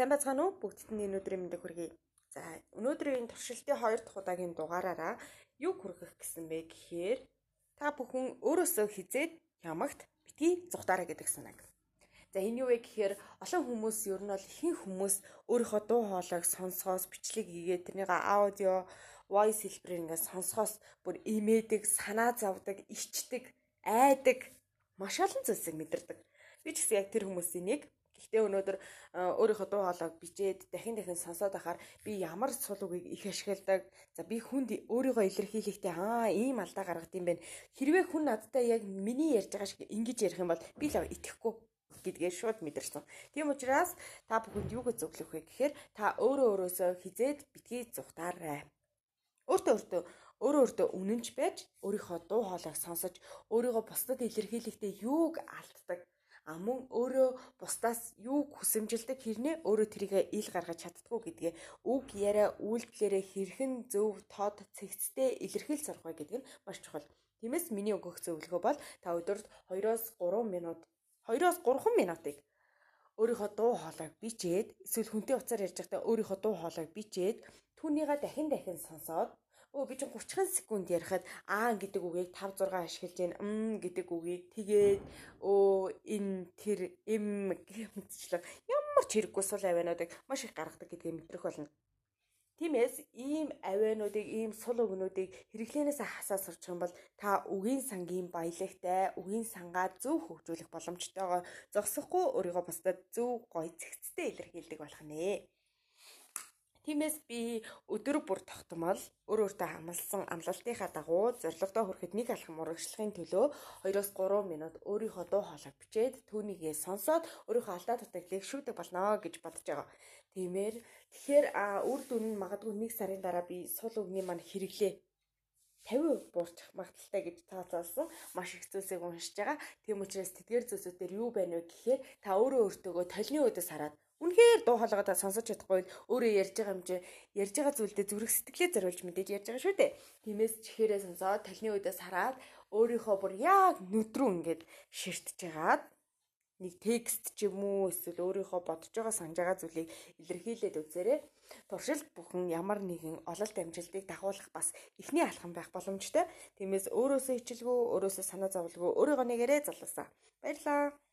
Сайн бацгаана уу? Бүгдд нь өнөөдрийн мэндийг хүргэе. За, өнөөдрийн туршилтын 2 дахь удаагийн дугаараараа юу хүргэх гэсэн бэ гэхээр та бүхэн өөрөөсөө хизээд ямагт битгий зүхтаараа гэдэг санааг. За энэ юу вэ гэхээр олон хүмүүс ер нь бол ихэнх хүмүүс өөрийнхөө дуу хоолойг сонсохоос бичлэг хийгээд тэрнийг аудио voice хэлбэрээр ингээд сонсохоос бүр имээдэг, санаа зовдөг, ичдэг, айдаг маш олон зүйлсийг мэдэрдэг. Би ч гэсэн яг тэр хүмүүсийн нэг Гэхдээ өнөөдөр өөрийнхөө дуу хоолойг бичээд дахин дахин сонсоод байхаар би ямар сул үгийг их ашигладаг. За би хүнд өөрийгөө илэрхийлэхдээ аа ийм алдаа гаргад юм байна. Хэрвээ хүн надтай яг миний ярьж байгаа шиг ингэж ярих юм бол би л итгэхгүй гэдгээ шууд мэдэрсэн. Тийм учраас та бүхэнд юу гэж зөвлөх вэ гэхээр та өөрөө өөрөөсөө хизээд битгий зүхтаарай. Өөртөө өөртөө өөрөө өөртөө үнэнч байж өөрийнхөө дуу хоолойг сонсож өөрийгөө бусдад илэрхийлэхдээ юуг алддаг а мөн өөрөө бусдаас юу хүсэмжилдэг хэрнээ өөрөө тэрийг ил гаргаж чаддгүй гэдгээ үг яриа үйлдэлээрээ хэрхэн зөв тод цэгцтэй илэрхийлж сурах вэ гэдэг нь маш чухал. Тиймээс миний өгөх зөвлөгөө бол та өдөрт 2-оос 3 минут 2-оос 3 минутыг өөрийнхөө дуу хоолойг бичээд эсвэл хүнтэй уцаар ярьж байхдаа өөрийнхөө дуу хоолойг бичээд түүнийгээ дахин дахин сонсоод өө би чинь 30 секунд ярихад аа гэдэг үгийг 5 6 ашиглаж гин м гэдэг үгийг тэгээд өө энэ тэр эм гэмтчлэг ямар ч хэрэггүй сул авиануудыг маш их гаргадаг гэдгийг мэдрэх болно. Тиймээс ийм авиануудыг, ийм сул өгнүүдийг хэрэглэнээс хасаа сурч юм бол та үгийн сангийн баялагтай, үгийн сангаа зөв хөгжүүлэх боломжтойгоо зогсохгүй өөрийгөө бусдад зөв гоё цэгцтэй илэрхийлдэг болох нэ. Тиймээс би өдөр бүр тогтмол өөр өөртөө хамлсан амлалтынхаа дагуу зорилгодоо хүрэхэд нэг алхам урагшлахын төлөө 2-3 минут өөрийнхөө дуу хоолойг бичээд түүнийгээ сонсоод өөрийнхөө алдаа дутагдлыг шүүдэг болно гэж бодож байгаа. Тиймэр тэгэхээр үр дүн нь магадгүй 1 сарын дараа би сул өгний маань хэрэглээ 50% буурчих магадaltaй гэж тооцоолсон маш их зүйлсийг уншиж байгаа. Тийм учраас тэдгээр зүйлсүүд дээр юу байна вэ гэхээр та өөрөө өөртөөгөө толны үдээс хараад Үнэхээр дуу хоолойгоо та сонсож чадахгүй өөрөө ярьж байгаа юм чи ярьж байгаа зүйлдээ зүрх сэтгэлээ зориулж мэдээж ярьж байгаа шүү дээ. Тиймээс чихээрээ сонсоод талны үдээс хараад өөрийнхөө бүр яг нүдрүү ингээд ширтэж хагаад нэг текст ч юм уу эсвэл өөрийнхөө бодож байгаа санаж байгаа зүйлийг илэрхийлээд үзээрэй. Туршилт бүхэн ямар нэгэн ололт амжилтыг дагуулах бас эхний алхам байх боломжтой. Тиймээс өөрөөсөө хичээлгүй, өөрөөсөө санаа зовлгүй, өөрийгөө нэгээрээ залуусаа. Баярлалаа.